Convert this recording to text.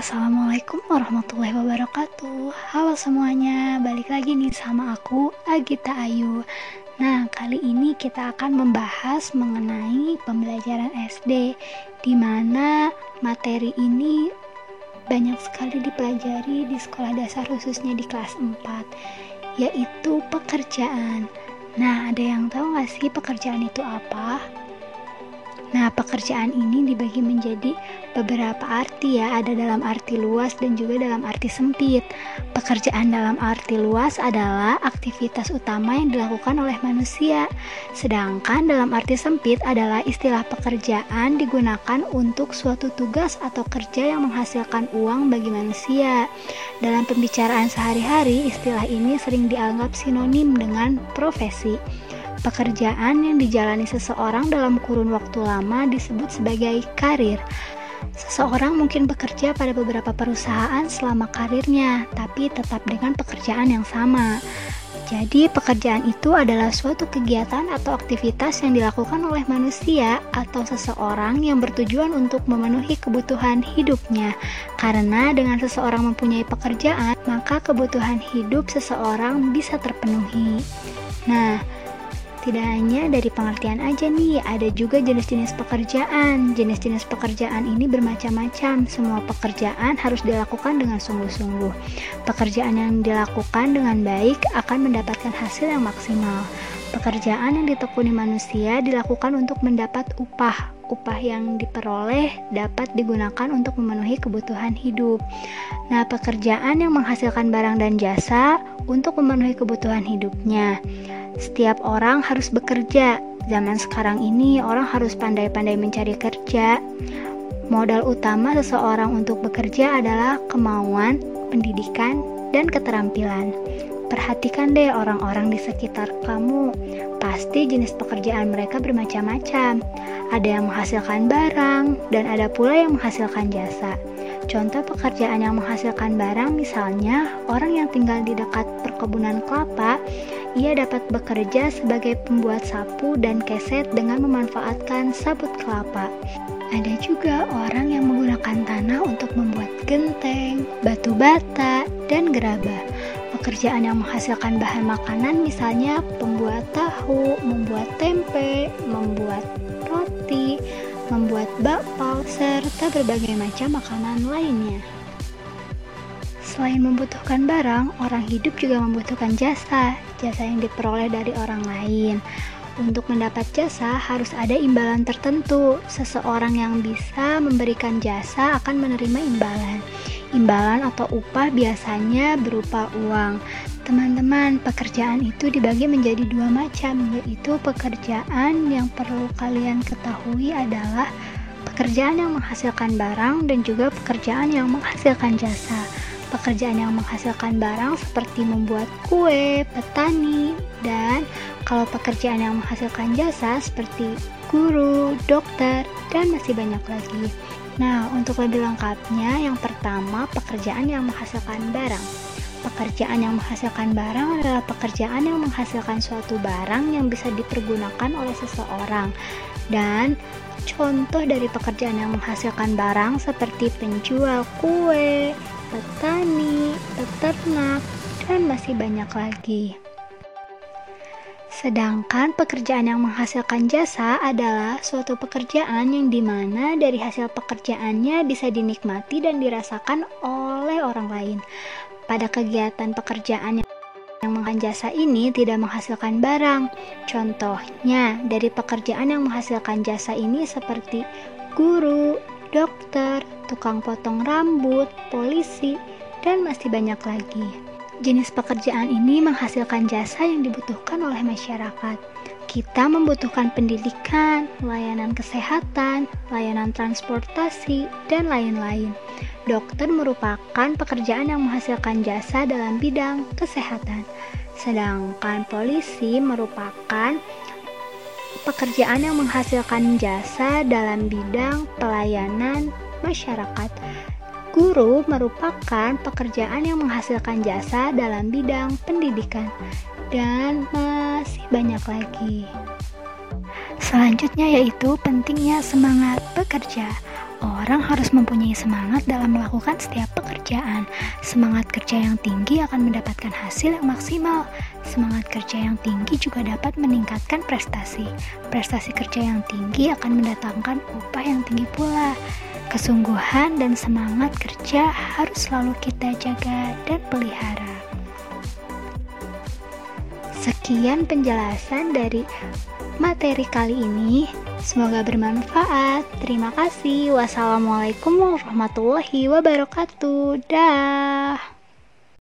Assalamualaikum warahmatullahi wabarakatuh. Halo semuanya, balik lagi nih sama aku Agita Ayu. Nah, kali ini kita akan membahas mengenai pembelajaran SD Di mana materi ini banyak sekali dipelajari di sekolah dasar khususnya di kelas 4 Yaitu pekerjaan. Nah, ada yang tahu gak sih pekerjaan itu apa? Nah, pekerjaan ini dibagi menjadi beberapa arti ya, ada dalam arti luas dan juga dalam arti sempit. Pekerjaan dalam arti luas adalah aktivitas utama yang dilakukan oleh manusia. Sedangkan dalam arti sempit adalah istilah pekerjaan digunakan untuk suatu tugas atau kerja yang menghasilkan uang bagi manusia. Dalam pembicaraan sehari-hari, istilah ini sering dianggap sinonim dengan profesi. Pekerjaan yang dijalani seseorang dalam kurun waktu lama disebut sebagai karir. Seseorang mungkin bekerja pada beberapa perusahaan selama karirnya, tapi tetap dengan pekerjaan yang sama. Jadi, pekerjaan itu adalah suatu kegiatan atau aktivitas yang dilakukan oleh manusia atau seseorang yang bertujuan untuk memenuhi kebutuhan hidupnya. Karena dengan seseorang mempunyai pekerjaan, maka kebutuhan hidup seseorang bisa terpenuhi. Nah, tidak hanya dari pengertian aja nih, ada juga jenis-jenis pekerjaan. Jenis-jenis pekerjaan ini bermacam-macam. Semua pekerjaan harus dilakukan dengan sungguh-sungguh. Pekerjaan yang dilakukan dengan baik akan mendapatkan hasil yang maksimal. Pekerjaan yang ditekuni manusia dilakukan untuk mendapat upah. Upah yang diperoleh dapat digunakan untuk memenuhi kebutuhan hidup. Nah, pekerjaan yang menghasilkan barang dan jasa untuk memenuhi kebutuhan hidupnya. Setiap orang harus bekerja. Zaman sekarang ini orang harus pandai-pandai mencari kerja. Modal utama seseorang untuk bekerja adalah kemauan, pendidikan, dan keterampilan. Perhatikan deh orang-orang di sekitar kamu. Pasti jenis pekerjaan mereka bermacam-macam. Ada yang menghasilkan barang, dan ada pula yang menghasilkan jasa. Contoh pekerjaan yang menghasilkan barang misalnya orang yang tinggal di dekat perkebunan kelapa ia dapat bekerja sebagai pembuat sapu dan keset dengan memanfaatkan sabut kelapa. Ada juga orang yang menggunakan tanah untuk membuat genteng, batu bata, dan gerabah. Pekerjaan yang menghasilkan bahan makanan misalnya pembuat tahu, membuat tempe, membuat roti, membuat bakpao, serta berbagai macam makanan lainnya. Selain membutuhkan barang, orang hidup juga membutuhkan jasa, jasa yang diperoleh dari orang lain. Untuk mendapat jasa harus ada imbalan tertentu. Seseorang yang bisa memberikan jasa akan menerima imbalan. Imbalan atau upah biasanya berupa uang. Teman-teman, pekerjaan itu dibagi menjadi dua macam, yaitu pekerjaan yang perlu kalian ketahui adalah pekerjaan yang menghasilkan barang dan juga pekerjaan yang menghasilkan jasa pekerjaan yang menghasilkan barang seperti membuat kue, petani, dan kalau pekerjaan yang menghasilkan jasa seperti guru, dokter, dan masih banyak lagi. Nah, untuk lebih lengkapnya, yang pertama pekerjaan yang menghasilkan barang. Pekerjaan yang menghasilkan barang adalah pekerjaan yang menghasilkan suatu barang yang bisa dipergunakan oleh seseorang. Dan contoh dari pekerjaan yang menghasilkan barang seperti penjual kue, petani, peternak, dan masih banyak lagi. Sedangkan pekerjaan yang menghasilkan jasa adalah suatu pekerjaan yang di mana dari hasil pekerjaannya bisa dinikmati dan dirasakan oleh orang lain. Pada kegiatan pekerjaan yang yang menghasilkan jasa ini tidak menghasilkan barang. Contohnya, dari pekerjaan yang menghasilkan jasa ini seperti guru, dokter, tukang potong rambut, polisi, dan masih banyak lagi. Jenis pekerjaan ini menghasilkan jasa yang dibutuhkan oleh masyarakat. Kita membutuhkan pendidikan, layanan kesehatan, layanan transportasi, dan lain-lain. Dokter merupakan pekerjaan yang menghasilkan jasa dalam bidang kesehatan, sedangkan polisi merupakan pekerjaan yang menghasilkan jasa dalam bidang pelayanan masyarakat. Guru merupakan pekerjaan yang menghasilkan jasa dalam bidang pendidikan, dan masih banyak lagi. Selanjutnya yaitu pentingnya semangat bekerja. Seseorang harus mempunyai semangat dalam melakukan setiap pekerjaan. Semangat kerja yang tinggi akan mendapatkan hasil yang maksimal. Semangat kerja yang tinggi juga dapat meningkatkan prestasi. Prestasi kerja yang tinggi akan mendatangkan upah yang tinggi pula. Kesungguhan dan semangat kerja harus selalu kita jaga dan pelihara. Sekian penjelasan dari materi kali ini. Semoga bermanfaat. Terima kasih. Wassalamualaikum warahmatullahi wabarakatuh. Dah.